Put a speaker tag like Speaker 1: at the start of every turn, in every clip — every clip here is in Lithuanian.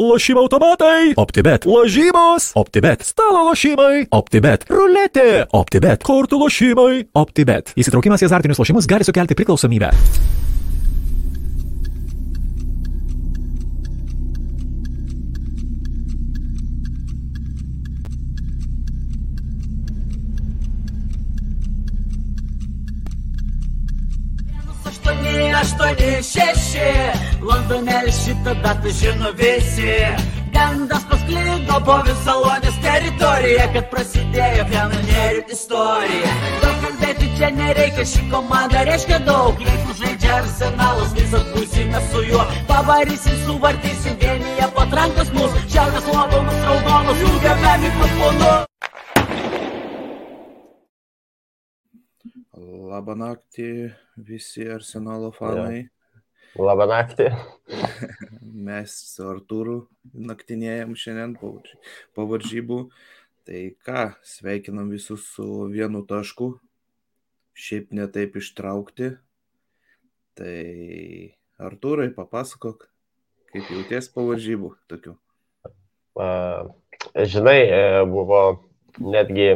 Speaker 1: Lošimo automatai. OptiBet. Ložybos. OptiBet. Stalo lošimai. OptiBet. Ruletė. OptiBet. Kortų lošimai. OptiBet. Įsitraukimas į azartinius lošimus gali sukelti priklausomybę.
Speaker 2: Aštuoni, šeši. Londonėlį šitą datą žino visi. Gandas pasklido po visą Lonės teritoriją, kad prasidėjo kanonierių istorija. Daug kalbėti čia nereikia, ši komanda reiškia daug. Jeigu žaidžia arsenalas, visas būsime su juo. Pavarysim, suvartysim vienyje patrankos mūsų. Šiaurės lobonas raudonas, jungiame mikrofonu.
Speaker 3: Labą naktį visi Arsenalo fanai.
Speaker 4: Labą naktį.
Speaker 3: Mes su Artūru naktinėjom šiandien po, varžybų. Tai ką, sveikinam visus su vienu tašku. Šiaip netaip ištraukti. Tai Artūrai, papasakok, kaip jauties po varžybų tokių.
Speaker 4: Žinai, buvo netgi,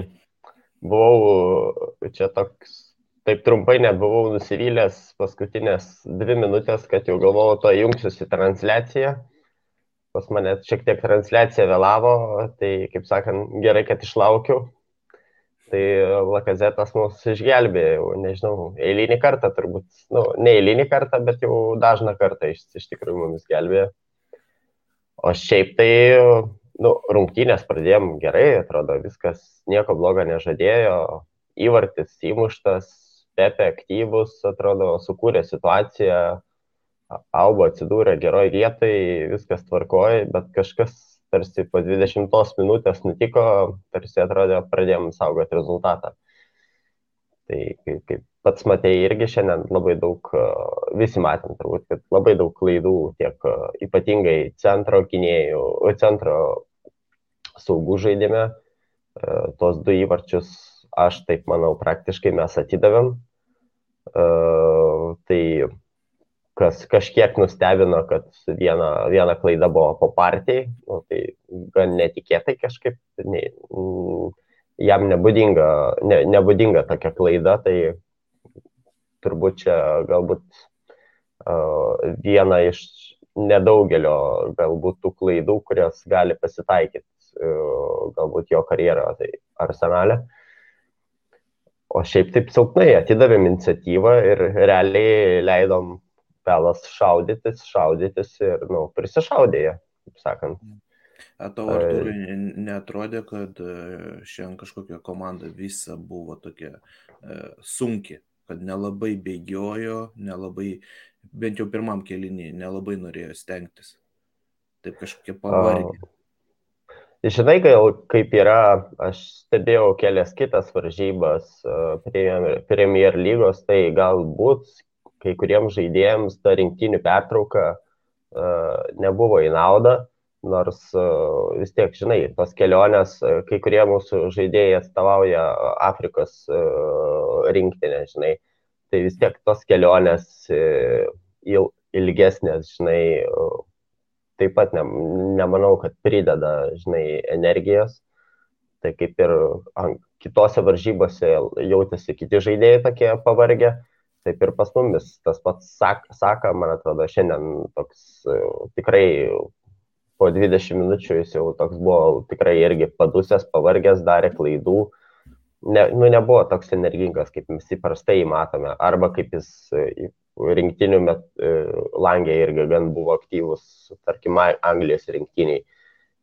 Speaker 4: buvau čia toks taip trumpai nebuvau nusivylęs paskutinės dvi minutės, kad jau galvojau, to jungsiuosi transliaciją. Pas mane šiek tiek transliacija vėlavo, tai kaip sakant, gerai, kad išlaukiau. Tai Lakazetas mus išgelbėjo, nežinau, eilinį kartą turbūt, nu, ne eilinį kartą, bet jau dažną kartą iš, iš tikrųjų mumis gelbėjo. O šiaip tai, nu, rungtynės pradėjom gerai, atrodo, viskas nieko blogo nežadėjo, įvartis įmuštas, Pepe aktyvus, atrodo, sukūrė situaciją, Alba atsidūrė geroj vietai, viskas tvarkoja, bet kažkas tarsi po 20 minutės nutiko, tarsi atrodė, pradėjom saugoti rezultatą. Tai kaip, kaip pats matėjai irgi šiandien labai daug, visi matėm turbūt, kad labai daug klaidų tiek ypatingai centro gynėjų, centro saugų žaidime, tos du įvarčius aš taip manau, praktiškai mes atidavėm. Uh, tai kas kažkiek nustebino, kad viena, viena klaida buvo po partijai, nu, tai gan netikėtai kažkaip, ne, jam nebūdinga, ne, nebūdinga tokia klaida, tai turbūt čia galbūt uh, viena iš nedaugelio galbūt tų klaidų, kurios gali pasitaikyti uh, galbūt jo karjeroje, tai arsenalė. Uh, O šiaip taip silpnai atidavėm iniciatyvą ir realiai leidom pelas šaudytis, šaudytis ir, nu, prisišaudė jie, taip sakant.
Speaker 3: A tau Artūrai netrodė, kad e, šiandien kažkokia komanda visa buvo tokia e, sunki, kad nelabai bėgiojo, nelabai, bent jau pirmam kelinį, nelabai norėjo stengtis. Taip kažkokie pavargę.
Speaker 4: Žinai, gal kaip yra, aš stebėjau kelias kitas varžybas Premier lygos, tai galbūt kai kuriems žaidėjams ta rinktinių pertrauka nebuvo į naudą, nors vis tiek, žinai, tos kelionės, kai kurie mūsų žaidėjai atstovauja Afrikos rinktinę, žinai, tai vis tiek tos kelionės ilgesnės, žinai, taip pat ne, nemanau, kad prideda, žinai, energijos. Tai kaip ir kitose varžybose jautėsi kiti žaidėjai tokie pavargę, taip ir pas mumis tas pats sak, saka, man atrodo, šiandien toks e, tikrai po 20 minučių jis jau toks buvo tikrai irgi padusęs, pavargęs, darė klaidų. Ne, nu, nebuvo toks energingas, kaip mes įprastai matome, arba kaip jis rinktinių met, e, langė irgi gan buvo aktyvus, tarkim, Anglijos rinktiniai.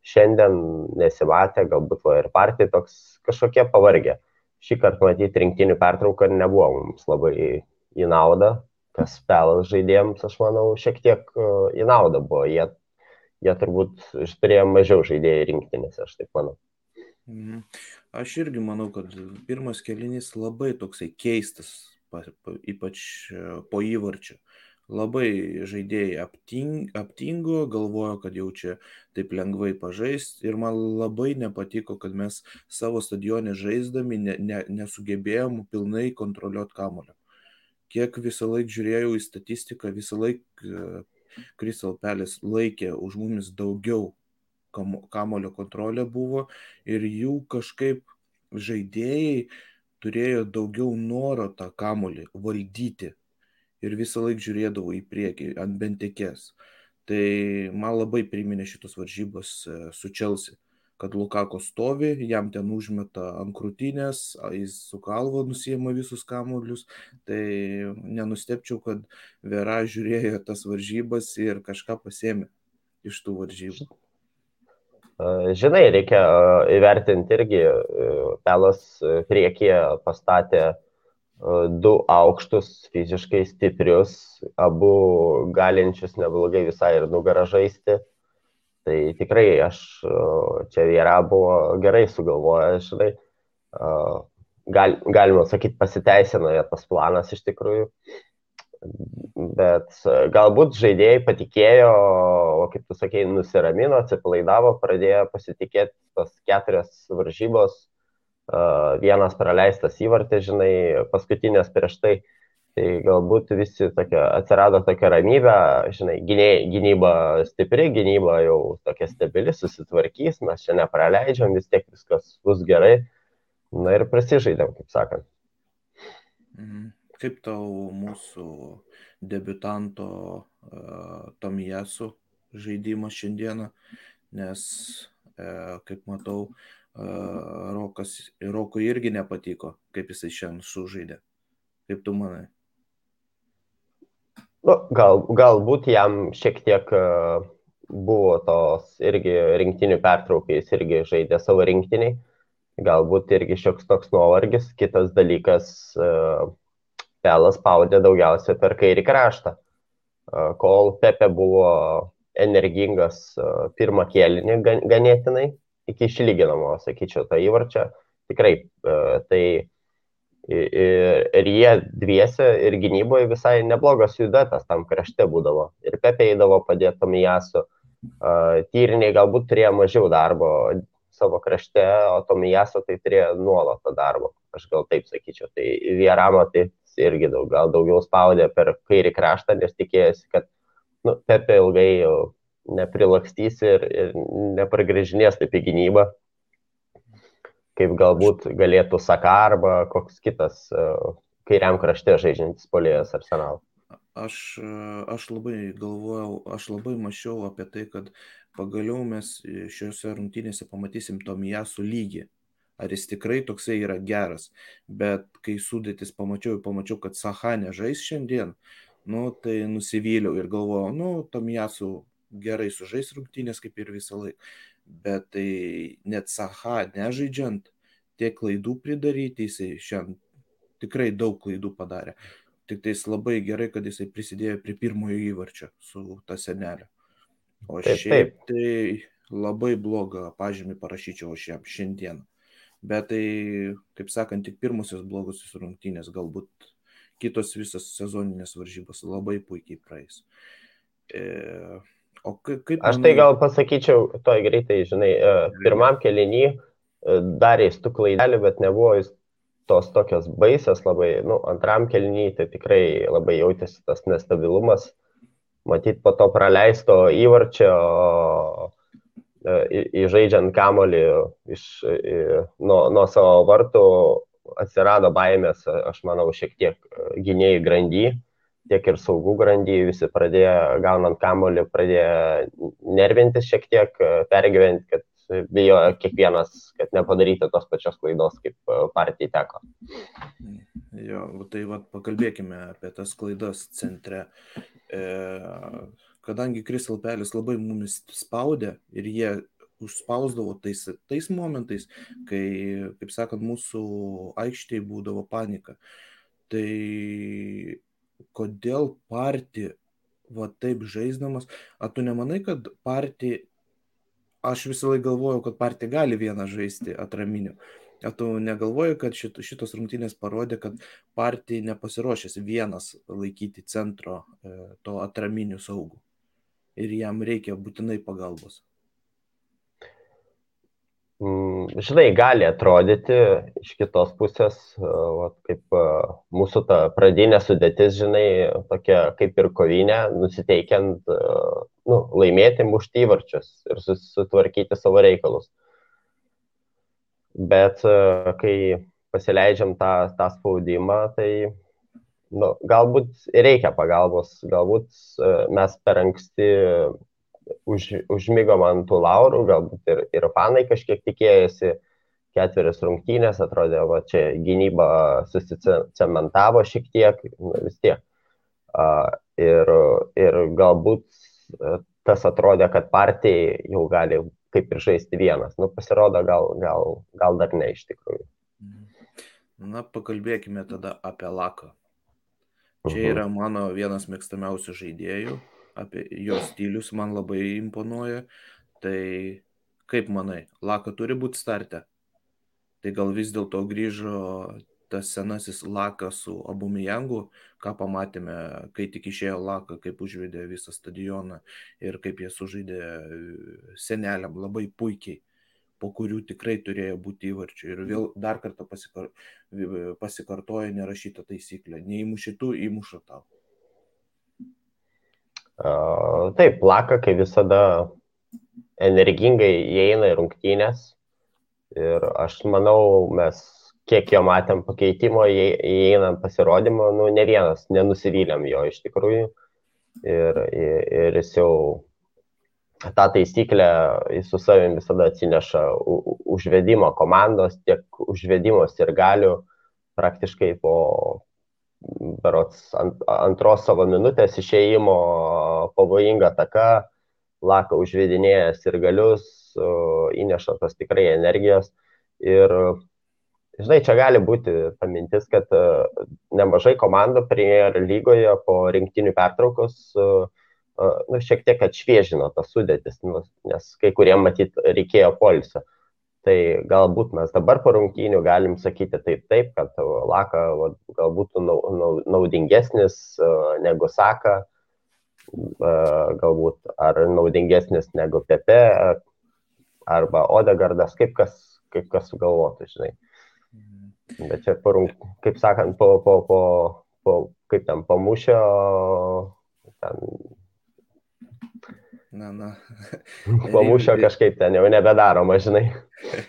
Speaker 4: Šiandien nesimatė, galbūt va ir partija toks kažkokie pavargę. Šį kartą matyti rinktinių pertrauką nebuvo mums labai į naudą, kas pelas žaidėjams, aš manau, šiek tiek e, į naudą buvo. Jie, jie turbūt turėjo mažiau žaidėjų rinktinėse, aš taip manau.
Speaker 3: Mhm. Aš irgi manau, kad pirmas kelinys labai toksai keistas ypač e, po įvarčio. Labai žaidėjai apting, aptingo, galvojo, kad jau čia taip lengvai pažais ir man labai nepatiko, kad mes savo stadionę žaisdami ne, ne, nesugebėjom pilnai kontroliuoti kamulio. Kiek visą laiką žiūrėjau į statistiką, visą laiką Crystal Palace laikė už mumis daugiau kamulio kontrolė buvo ir jų kažkaip žaidėjai turėjo daugiau noro tą kamulį valdyti ir visą laiką žiūrėdavo į priekį ant bentekės. Tai man labai priminė šitos varžybos e, su Chelsea kad Lukako stovi, jam ten užmeta ant krūtinės, jis su kalvo nusijama visus kamuolius, tai nenustepčiau, kad Vera žiūrėjo tas varžybas ir kažką pasėmė iš tų varžybų.
Speaker 4: Žinai, reikia įvertinti irgi, Pelas priekyje pastatė du aukštus, fiziškai stiprius, abu galinčius neblogai visai ir nugarą žaisti Tai tikrai aš čia Viera buvo gerai sugalvojęs, žinai, gal, galima sakyti, pasiteisino tas planas iš tikrųjų. Bet galbūt žaidėjai patikėjo, o kaip tu sakei, nusiramino, atsipalaidavo, pradėjo pasitikėti tos keturias varžybos, vienas praleistas įvartė, žinai, paskutinės prieš tai Tai galbūt visi tokia, atsirado tokia ramybė, žinai, gynyba stipri, gynyba jau tokia stabili, susitvarkys, mes čia nepraleidžiam, vis tiek viskas bus gerai. Na ir prasižaidėm, kaip sakant.
Speaker 3: Mhm. Kaip tau mūsų debutanto uh, Tomijasu žaidimas šiandieną, nes, uh, kaip matau, uh, Rokas, Rokui irgi nepatiko, kaip jisai šiandien sužaidė. Kaip tu manai?
Speaker 4: Nu, gal, galbūt jam šiek tiek e, buvo tos irgi rinktinių pertraukės, irgi žaidė savo rinktiniai. Galbūt irgi šioks toks nuovargis. Kitas dalykas, e, Pelas spaudė daugiausia per kairį kraštą. Kol Pepe buvo energingas pirmą kėlinį ganėtinai, iki išlyginamo, sakyčiau, tą įvarčią. Tikrai tai Ir, ir jie dviese ir gynyboje visai neblogas jų duetas tam krašte būdavo. Ir Pepe eidavo padėti Tomijasu. Uh, tyriniai galbūt turėjo mažiau darbo savo krašte, o Tomijasu tai turėjo nuolatą darbo. Aš gal taip sakyčiau. Tai Vieramo tai irgi daug, gal daugiau spaudė per kairį kraštą, nes tikėjosi, kad nu, Pepe ilgai neprilakstys ir, ir nepragrėžinės taip į gynybą kaip galbūt galėtų Saka arba koks kitas e, kairiam krašte žaidžiantis polėjas arsenal.
Speaker 3: Aš, e, aš labai galvojau, aš labai mačiau apie tai, kad pagaliau mes šiuose rungtynėse pamatysim Tomijasų lygį. Ar jis tikrai toksai yra geras. Bet kai sudėtis pamačiau, pamačiau, kad Saha nežais šiandien, nu, tai nusivyliau ir galvojau, nu, Tomijasų gerai sužais rungtynės kaip ir visą laiką bet tai net Saha nežaidžiant, tiek klaidų pridaryti, jisai šiandien tikrai daug klaidų padarė. Tik tais labai gerai, kad jisai prisidėjo prie pirmojo įvarčio su ta senelė. O taip, šiaip taip. tai labai blogą pažymį parašyčiau aš jam šiandien. Bet tai, kaip sakant, tik pirmosios blogosios rungtynės, galbūt kitos visos sezoninės varžybos labai puikiai praeis. E,
Speaker 4: O kaip... Aš tai gal pasakyčiau, toj greitai, žinai, e, pirmam kelinį e, darė tų klaidelį, bet nebuvo jis tos tokios baisės labai, nu, antram kelinį tai tikrai labai jautėsi tas nestabilumas, matyt, po to praleisto įvarčio įžaidžiant kamolį iš, nuo, nuo savo vartų atsirado baimės, aš manau, šiek tiek gynėjai grandy tiek ir saugų grandy visi pradėjo, gaunant kamolį, pradėjo nervintis šiek tiek, pergyventi, kad bijo kiekvienas, kad nepadarytų tos pačios klaidos, kaip e, partijai teko.
Speaker 3: Jo, tai vad pakalbėkime apie tas klaidas centre. E, kadangi Kristal Pelis labai mumis spaudė ir jie užspausdavo tais, tais momentais, kai, kaip sakant, mūsų aikštėje būdavo panika. Tai kodėl partija va taip žaisdamas, ar tu nemanai, kad partija, aš visą laiką galvojau, kad partija gali vieną žaisti atraminiu. Ar tu negalvoji, kad šit, šitos rungtynės parodė, kad partija nepasiruošęs vienas laikyti centro e, to atraminių saugų ir jam reikia būtinai pagalbos?
Speaker 4: Mm žinai, gali atrodyti iš kitos pusės, va, kaip mūsų ta pradinė sudėtis, žinai, tokia kaip ir kovinė, nusiteikiant nu, laimėti mušti įvarčius ir susitvarkyti savo reikalus. Bet kai pasileidžiam tą, tą spaudimą, tai nu, galbūt reikia pagalbos, galbūt mes per anksti už, užmygom ant tų laurų, galbūt ir, ir fanai kažkiek tikėjosi ketveris rungtynės, atrodė, va čia gynyba susicementavo šiek tiek, nu, vis tiek. Ir, ir galbūt tas atrodė, kad partijai jau gali kaip ir žaisti vienas. Nu, pasirodo, gal, gal, gal dar ne iš tikrųjų.
Speaker 3: Na, pakalbėkime tada apie Laką. Čia yra mano vienas mėgstamiausių žaidėjų apie jo stilius man labai imponuoja. Tai kaip manai, Laka turi būti starte? Tai gal vis dėlto grįžo tas senasis Lakas su Abumijangu, ką pamatėme, kai tik išėjo Laka, kaip užvedė visą stadioną ir kaip jie sužaidė seneliam labai puikiai po kurių tikrai turėjo būti įvarčių. Ir vėl dar kartą pasikar... pasikartoja nerašyta taisyklė. Neįmušytų, įmuša tau.
Speaker 4: Taip, plaka, kai visada energingai įeina į rungtynės. Ir aš manau, mes kiek jo matėm pakeitimo, įeinam pasirodymo, nu, ne vienas nenusivylėm jo iš tikrųjų. Ir, ir jis jau tą taisyklę jis su savim visada atsineša užvedimo komandos, tiek užvedimos ir galių praktiškai po berots ant, antros savo minutės išėjimo pavojinga taka, laka užvedinėjęs ir galius, įneša tos tikrai energijos. Ir, žinai, čia gali būti ta mintis, kad nemažai komandų Premier lygoje po rinktinių pertraukos nu, šiek tiek atšviežino tas sudėtis, nu, nes kai kuriem matyt reikėjo polisio. Tai galbūt mes dabar po rungtynių galim sakyti taip, taip, kad Laka galbūt naudingesnis negu Saka, galbūt ar naudingesnis negu Pepe, arba Odegardas, kaip kas, kaip kas sugalvotų, žinai. Mhm. Bet čia, po, kaip sakant, po, po, po, po kaip ten pamušio, ten
Speaker 3: Na, na.
Speaker 4: Pamušio kažkaip ten jau nebedaroma, žinai.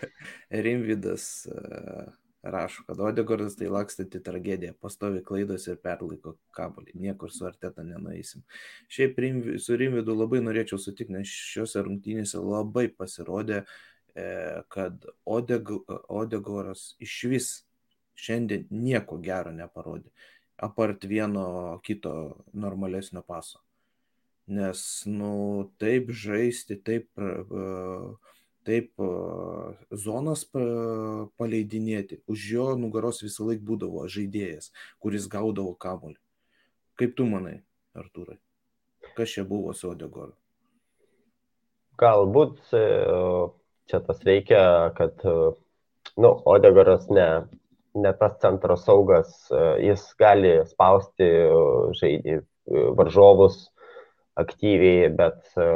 Speaker 3: Rimvidas uh, rašo, kad Odegordas tai lakstyti tragediją, pastovi klaidos ir perlaiko kabolį, niekur su arteta nenueisim. Šiaip su Rimvidu labai norėčiau sutikti, nes šiuose rungtynėse labai pasirodė, e, kad Odeg, Odegoras iš vis šiandien nieko gero neparodė, apart vieno kito normalesnio paso. Nes, nu, taip žaisti, taip, taip zonas paleidinėti, už jo nugaros visą laiką būdavo žaidėjas, kuris gaudavo kamolį. Kaip tu manai, Artūrai? Kas čia buvo su Odegoru?
Speaker 4: Galbūt e, čia tas veikia, kad, nu, Odegoras ne, ne tas centro saugas, e, jis gali spausti žaidį varžovus, aktyviai, bet e,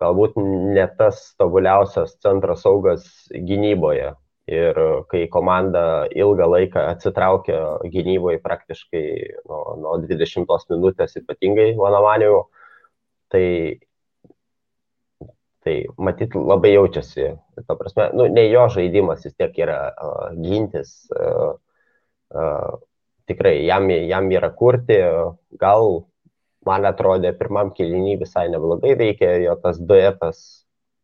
Speaker 4: galbūt ne tas tobuliausias centro saugas gynyboje. Ir kai komanda ilgą laiką atsitraukia gynyboje praktiškai nuo, nuo 20 minutės ypatingai, mano manimu, tai, tai matyt labai jaučiasi. Ta prasme, nu, ne jo žaidimas vis tiek yra uh, gintis. Uh, uh, tikrai jam, jam yra kurti, gal man atrodė pirmam kelinį visai neblogai veikė, jo tas duetas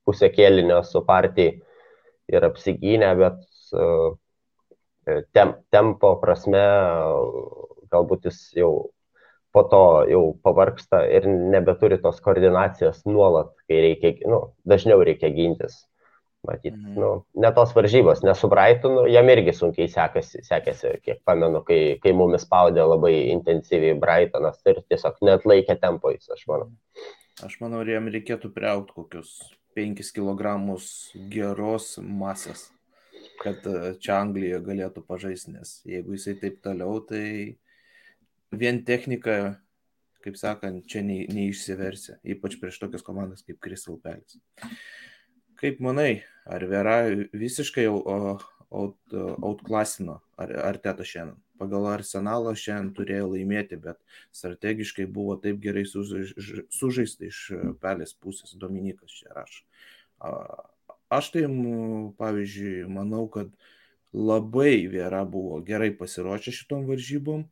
Speaker 4: pusę kėlinio su partijai ir apsigynė, bet e, tem, tempo prasme galbūt jis jau po to jau pavarksta ir nebeturi tos koordinacijos nuolat, kai reikia, nu, dažniau reikia gintis. Matyt, mm. nu, ne tos varžybos, nes su Brightonu jam irgi sunkiai sekasi, sekėsi, kiek pamenu, kai, kai mumis spaudė labai intensyviai Brightonas ir tiesiog net laikė tempo jis, aš manau.
Speaker 3: Aš manau, jam reikėtų priaukti kokius 5 kg geros masės, kad e, čia Anglijoje galėtų pažaisti, nes jeigu jisai taip toliau, tai vien technika, kaip sakant, čia nei, neišsiversia, ypač prieš tokias komandas kaip Crystal Palace. kaip manai, ar Vera visiškai outklasino ar, ar Teta šiandien? Pagal arsenalą šiandien turėjo laimėti, bet strategiškai buvo taip gerai sužaista iš pelės pusės. Dominikas čia rašo. Aš tai, pavyzdžiui, manau, kad labai Viera buvo gerai pasiruošę šitom varžybom,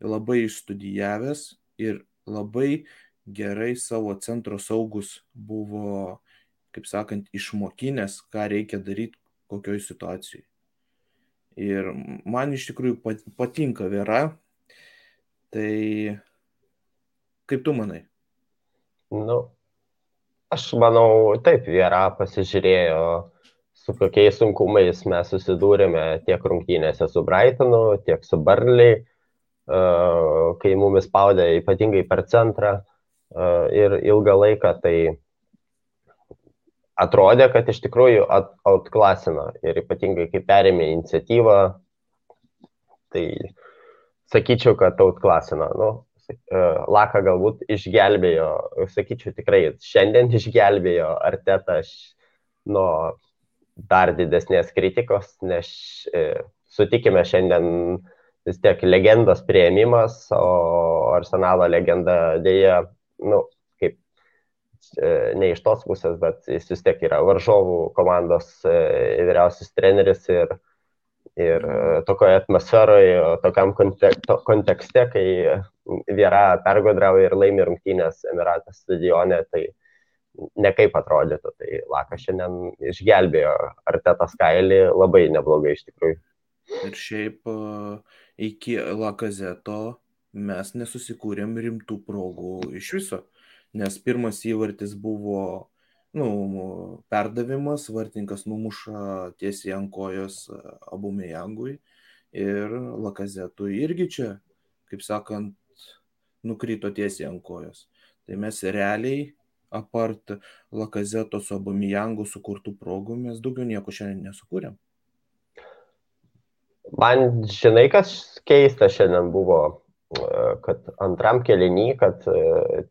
Speaker 3: labai išstudijavęs ir labai gerai savo centro saugus buvo, kaip sakant, išmokinęs, ką reikia daryti kokioj situacijai. Ir man iš tikrųjų patinka Vera. Tai kaip tu manai?
Speaker 4: Nu, aš manau, taip, Vera pasižiūrėjo, su kokiais sunkumais mes susidūrėme tiek rungtynėse su Brightonu, tiek su Barley, kai mumis spaudė ypatingai per centrą ir ilgą laiką, tai atrodė, kad iš tikrųjų outklasino ir ypatingai kai perėmė iniciatyvą, tai sakyčiau, kad outklasino. Nu, Laka galbūt išgelbėjo, sakyčiau tikrai, šiandien išgelbėjo Artetą nuo dar didesnės kritikos, nes e, sutikime šiandien vis tiek legendos prieimimas, o Arsenalo legenda dėja, nu, E, ne iš tos pusės, bet jis vis tiek yra varžovų komandos e, vyriausias treneris ir, ir e, tokioje atmosferoje, tokiam kontekste, kai Viera pergodrauja ir laimi rungtynės Emiratas stadione, tai nekaip atrodytų. Tai Lakas šiandien išgelbėjo Artetas Kailį labai neblogai iš tikrųjų.
Speaker 3: Ir šiaip iki Lakazeto mes nesusikūrėm rimtų progų iš viso nes pirmas įvartis buvo nu, perdavimas, vartininkas numuša tiesiai ant kojos e, abumėjangui ir lakazetui irgi čia, kaip sakant, nukrito tiesiai ant kojos. Tai mes realiai, apart lakazeto su abumėjangų sukurtų progų, mes daugiau nieko šiandien nesukūrėm.
Speaker 4: Man žinai, kas keista šiandien buvo, e, kad antram kelinį, kad e,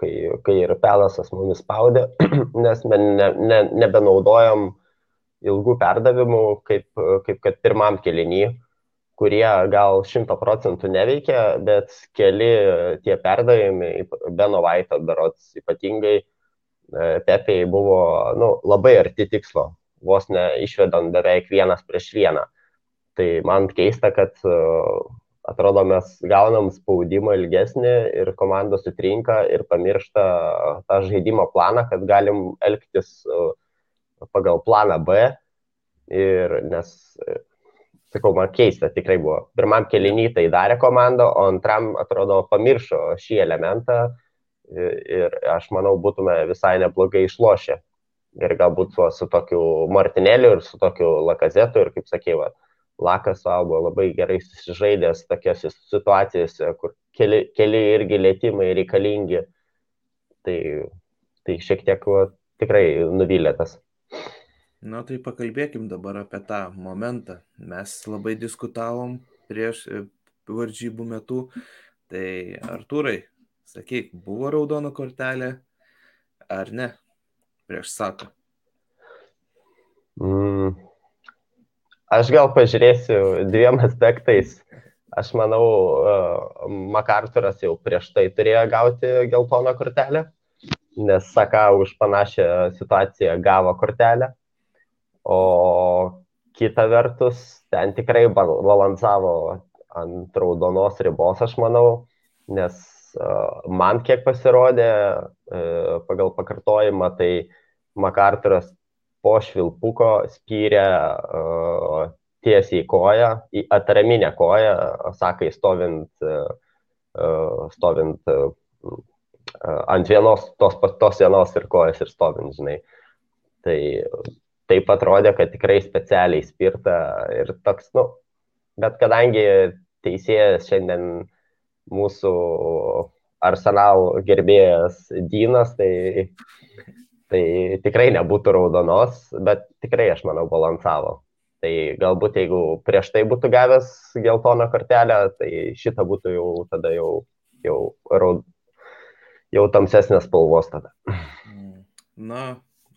Speaker 4: kai, kai ir pelasas mumis spaudė, nes ne, ne, nebenaudojom ilgų perdavimų, kaip, kaip kad pirmam kelinį, kurie gal šimto procentų neveikia, bet keli tie perdavimai, Beno Vaito berots ypatingai, e, Pepėjai buvo nu, labai arti tikslo, vos ne išvedant beveik vienas prieš vieną. Tai man keista, kad atrodo mes gaunam spaudimą ilgesnį ir komanda sutrinka ir pamiršta tą žaidimo planą, kad galim elgtis pagal planą B. Ir nes, sakau, man keista tikrai buvo. Pirmam kelinį tai darė komanda, o antram, atrodo, pamiršo šį elementą ir aš manau, būtume visai neblogai išlošę. Ir galbūt su, su tokiu Martinėliu ir su tokiu Lakazetu ir, kaip sakėjau, Lakas buvo labai gerai susižaidęs tokiose situacijose, kur keli, keli irgi lėtimai reikalingi. Tai, tai šiek tiek va, tikrai nuvylė tas.
Speaker 3: Na tai pakalbėkim dabar apie tą momentą. Mes labai diskutavom prieš e, varžybų metu. Tai Artūrai, sakyk, buvo raudona kortelė ar ne prieš Saką?
Speaker 4: Mm, Aš gal pažiūrėsiu dviem aspektais. Aš manau, uh, MacArthuras jau prieš tai turėjo gauti geltoną kortelę, nes Saka už panašią situaciją gavo kortelę. O kita vertus, ten tikrai balansavo ant raudonos ribos, aš manau, nes uh, man kiek pasirodė uh, pagal pakartojimą, tai MacArthuras po švilpuko spyrė uh, tiesiai į koją, į atraminę koją, sakai, stovint, uh, stovint uh, ant vienos, tos, tos vienos ir kojas ir stovint, žinai. Tai taip atrodė, kad tikrai specialiai spirta ir toks, nu, bet kadangi teisėjas šiandien mūsų arsenal gerbėjas Dynas, tai tai tikrai nebūtų raudonos, bet tikrai aš manau balansavo. Tai galbūt jeigu prieš tai būtų gavęs geltoną kortelę, tai šitą būtų jau tada jau, jau, raud, jau tamsesnės spalvos tada.
Speaker 3: Na,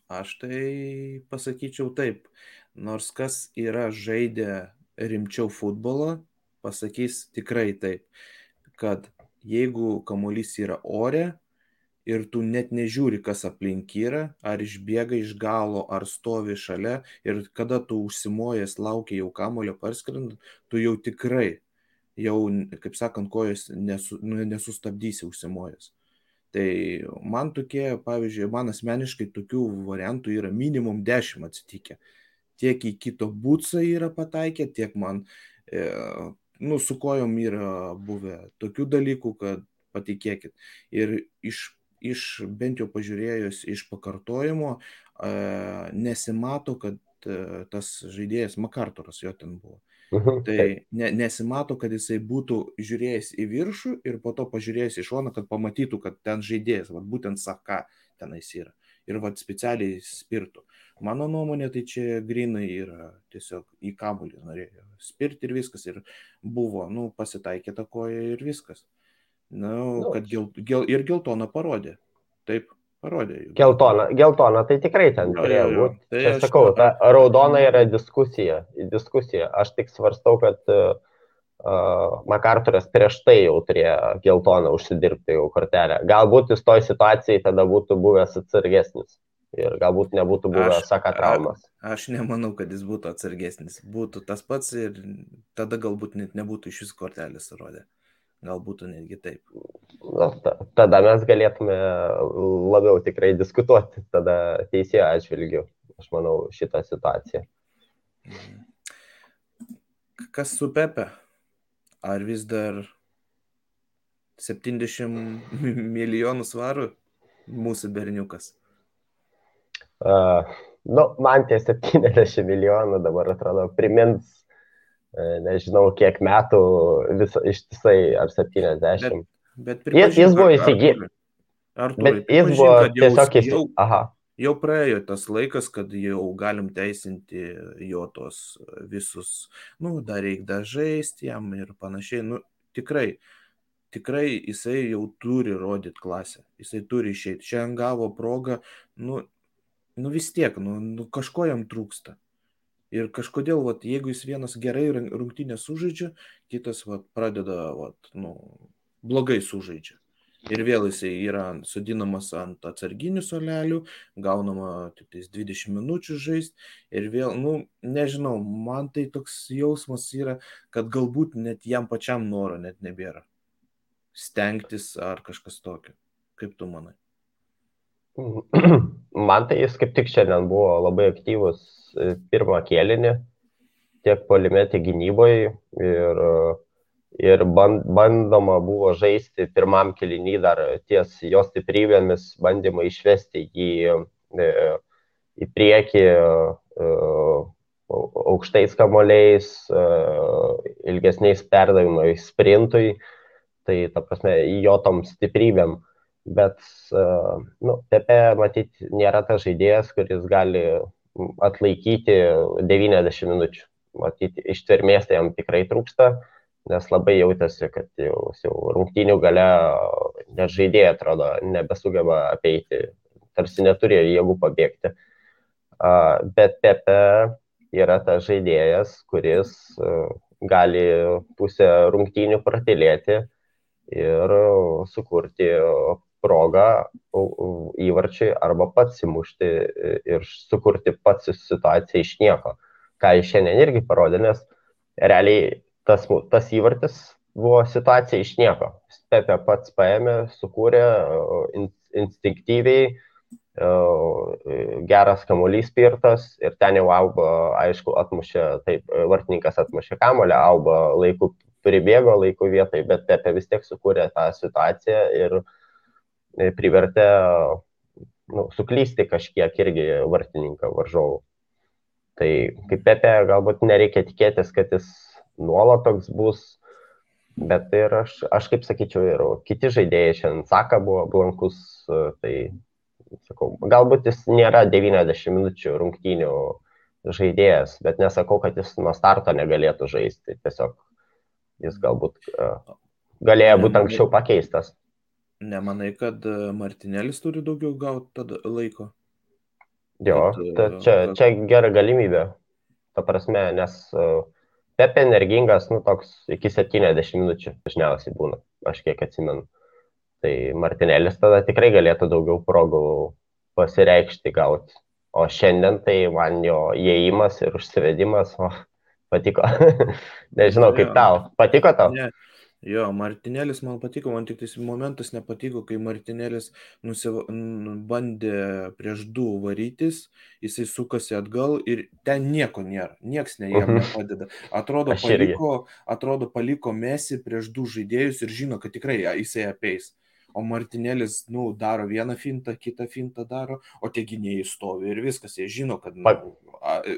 Speaker 3: Aš tai pasakyčiau taip, nors kas yra žaidę rimčiau futbolą, pasakys tikrai taip, kad jeigu kamuolys yra ore ir tu net nežiūri, kas aplink yra, ar išbėga iš galo, ar stovi šalia ir kada tu užsimojęs laukia jau kamulio parskrendant, tu jau tikrai, jau, kaip sakant, kojas nesu, nu, nesustabdysi užsimojęs. Tai man tokie, pavyzdžiui, man asmeniškai tokių variantų yra minimum 10 atsitikę. Tiek į kito būtsą yra pataikę, tiek man, e, nu, su kojom yra buvę tokių dalykų, kad patikėkit. Ir iš iš bent jau pažiūrėjus iš pakartojimo, nesimato, kad tas žaidėjas Makarturas jo ten buvo.
Speaker 4: Mhm.
Speaker 3: Tai ne, nesimato, kad jisai būtų žiūrėjęs į viršų ir po to pažiūrėjęs į šoną, kad pamatytų, kad ten žaidėjas, vat, būtent Saka tenais yra. Ir vat, specialiai spirtų. Mano nuomonė, tai čia grinai yra tiesiog į kabulį norėjo spirti ir viskas. Ir buvo, nu, pasitaikė ta koja ir viskas. Na, nu, kad gel, gel, ir geltoną parodė. Taip, parodė.
Speaker 4: Geltona, geltona tai tikrai ten
Speaker 3: Jo,
Speaker 4: turėjo
Speaker 3: jo, jo.
Speaker 4: būti.
Speaker 3: Tai aš
Speaker 4: sakau, ta raudona yra diskusija. diskusija. Aš tik svarstau, kad uh, Makarturas prieš tai jau turėjo geltoną užsidirbti jau kortelę. Galbūt jis toj situacijai tada būtų buvęs atsargesnis. Ir galbūt nebūtų buvęs
Speaker 3: Aš-
Speaker 4: saka traumas.
Speaker 3: Aš nemanau, kad jis būtų atsargesnis. Būtų tas pats ir tada galbūt net nebūtų iš vis kortelės rodę. Gal būtų netgi taip.
Speaker 4: Na, ta, tada mes galėtume labiau tikrai diskutuoti tada teisėjo atžvilgiu, aš manau, šitą situaciją.
Speaker 3: Mhm. Kas su Pepe? Ar vis dar 70 milijonų svarų mūsų berniukas?
Speaker 4: Uh, nu, man tie 70 milijonų dabar atrodo primins, nežinau, kiek metų vis, ištisai, ar 70.
Speaker 3: Bet
Speaker 4: Jis- jis buvo įsigy-
Speaker 3: Arturai,
Speaker 4: Bet jis buvo tiesiog įsi...
Speaker 3: jau, praėjo tas laikas, kad jau galim teisinti jo tos visus, nu, dar reikia dar žaisti jam ir panašiai. Nu, tikrai, tikrai jisai jau turi rodyti klasę, jisai turi išeiti. Šiandien gavo progą, nu, nu vis tiek, nu, nu kažko jam trūksta. Ir kažkodėl, vat, jeigu jis vienas gerai rung- rungtynę sužaidžia, kitas vat, pradeda vat, nu, blogai sužaidžia. Ir vėl jisai yra sudinamas ant atsarginių solelių, gaunama tik tais 20 minučių žaisti. Ir vėl, nu, nežinau, man tai toks jausmas yra, kad galbūt net jam pačiam noro net nebėra. Stengtis ar kažkas tokio. Kaip tu manai?
Speaker 4: Man tai jis kaip tik šiandien buvo labai aktyvus e, pirmą kėlinį, tiek polime, tiek gynyboje. Ir, ir ban- bandoma buvo žaisti pirmam kėlinį dar ties jo stiprybėmis, bandymą išvesti jį e, į priekį e, aukštais kamoliais, e, ilgesniais perdavimais sprintui. Tai ta prasme, jo tom stiprybėm bet uh, nu, Pepe matyti nėra tas žaidėjas, kuris gali atlaikyti 90 minučių. Matyti, ištvermės tai jam tikrai trūksta, nes labai jautėsi, kad jau, jau rungtynių gale net žaidėjai atrodo nebesugeba apeiti, tarsi neturėjo jėgų pabėgti. Bet Pepe yra tas žaidėjas, kuris uh, gali pusę rungtynių pratilėti ir sukurti progą įvarčiai arba pats įmušti ir sukurti pats situaciją iš nieko. Ką jis šiandien irgi parodė, nes realiai tas, tas įvartis buvo situacija iš nieko. Pepe pats paėmė, sukūrė in, instinktyviai, geras kamuolys spirtas ir ten jau Alba, aišku, atmušė, taip, vartininkas atmušė kamulę, Alba laiku pribėgo laiku vietai, bet Pepe vis tiek sukūrė tą situaciją ir privertė nu, suklysti kažkiek irgi vartininką varžovų. Tai kaip Pepe galbūt nereikia tikėtis, kad jis nuolat toks bus, bet ir aš, aš kaip sakyčiau, ir kiti žaidėjai šiandien Saka buvo blankus, tai sakau, galbūt jis nėra 90 minučių rungtynių žaidėjas, bet nesakau, kad jis nuo starto negalėtų žaisti, tiesiog jis galbūt galėjo būti anksčiau pakeistas.
Speaker 3: Nemanai, kad Martinėlis turi daugiau gauti laiko?
Speaker 4: Jo, ta,
Speaker 3: e,
Speaker 4: čia, čia gera galimybė. Ta prasme, nes uh, Pepe energingas, nu, toks iki 70 minučių dažniausiai būna, aš kiek atsimenu. Tai Martinėlis tada tikrai galėtų daugiau progų pasireikšti gauti. O šiandien tai man jo įėjimas ir užsivedimas, o patiko. Nežinau, kaip
Speaker 3: Jo.
Speaker 4: tau. Patiko tau?
Speaker 3: Ne. Jo, Martinėlis man patiko, man tik tas momentas nepatiko, kai Martinėlis nusiva... n- bandė prieš du varytis, jisai sukasi atgal ir ten nieko nėra, nieks ne jam
Speaker 4: Mhm.
Speaker 3: nepadeda. Atrodo, paliko, atrodo, paliko mesi prieš du žaidėjus ir žino, kad tikrai jisai apeis. O Martinėlis, nu, daro vieną fintą, kitą fintą daro, o tie gynėjai stovi ir viskas, jie žino, kad... Nu,
Speaker 4: Pa-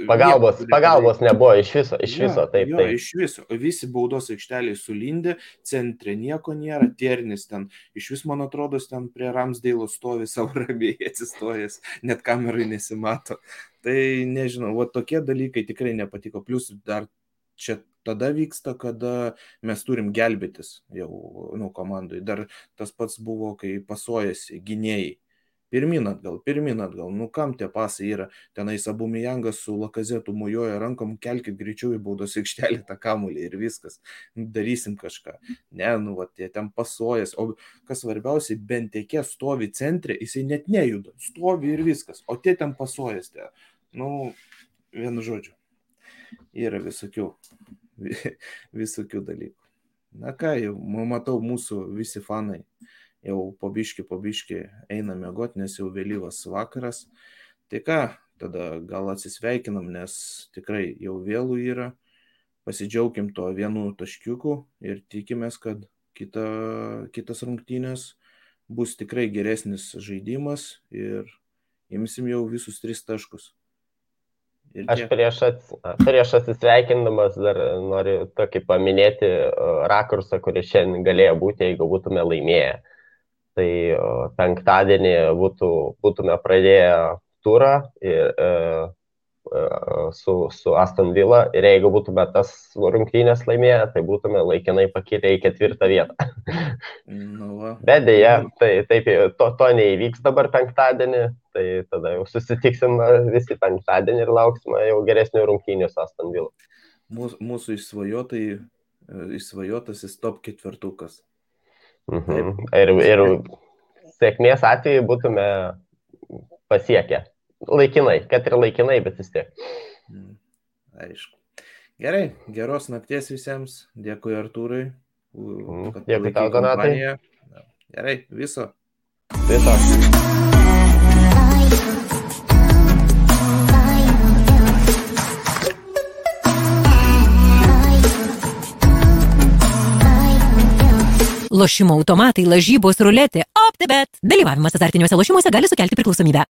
Speaker 4: Pagalbos,
Speaker 3: turi
Speaker 4: pagalbos nebuvo iš viso, iš
Speaker 3: Jo,
Speaker 4: viso, taip,
Speaker 3: jo,
Speaker 4: taip.
Speaker 3: Iš viso. Visi baudos aikšteliai sulindė, centre nieko nėra, Ternis ten, iš vis man atrodo, ten prie Ramsdėlo stovi savo ramiai atsistojęs, net kamerai nesimato. Tai nežinau, va tokie dalykai tikrai nepatiko. Plus dar čia tada vyksta, kada mes turim gelbėtis jau, nu, komandai. Dar tas pats buvo, kai pasojasi gynėjai. Pirmin atgal, pirmin atgal, nu kam tie pasai yra, tenais abu Mijangas su Lakazetu mojoja rankom, kelkit greičiau į baudos aikštelę tą kamulį ir viskas, darysim kažką. Ne, nu, va, jie ten pasuojas, o kas svarbiausia, bent tiekė stovi centre, jisai net nejuda, stovi ir viskas, o tie ten pasuojas, tie, nu, vienu žodžiu, yra visokių, visokių dalykų. Na ką, jau ma- matau mūsų visi fanai jau pabiški, pabiški eina mėgoti, nes jau vėlyvas vakaras. Tai ką, tada gal atsisveikinam, nes tikrai jau vėlų yra. Pasidžiaugim to vienu taškiuku ir tikimės, kad kita, kitas rungtynės bus tikrai geresnis žaidimas ir imsim jau visus tris taškus.
Speaker 4: Aš prieš, ats, prieš atsisveikindamas dar noriu tokį paminėti rakursą, kuris šiandien galėjo būti, jeigu būtume laimėję. Tai penktadienį būtų, būtume pradėję turą ir, uh, uh, su, su Aston Villa ir jeigu būtume tas rungtynės laimėję, tai būtume laikinai pakilę į ketvirtą vietą.
Speaker 3: Nu.
Speaker 4: Bet dėja, tai, taip, to, to neįvyks dabar penktadienį, tai tada jau susitiksim visi penktadienį ir lauksime jau geresnių rungtynių Aston Villa.
Speaker 3: Mūsų, mūsų išsvajotai, e, išsvajotasis top ketvirtukas.
Speaker 4: Mhm. Ir, ir sėkmės atveju būtume pasiekę. Laikinai, kad ir laikinai, bet vis tiek.
Speaker 3: Mm, Aišku. Gerai, geros nakties visiems. Dėkui Artūrai.
Speaker 4: Mhm. Dėkui tau, Donatai.
Speaker 3: Gerai, viso.
Speaker 4: Viso.
Speaker 5: Lošimo automatai, lažybos, ruletė, OptiBet. Dalyvavimas azartiniuose lošimuose gali sukelti priklausomybę.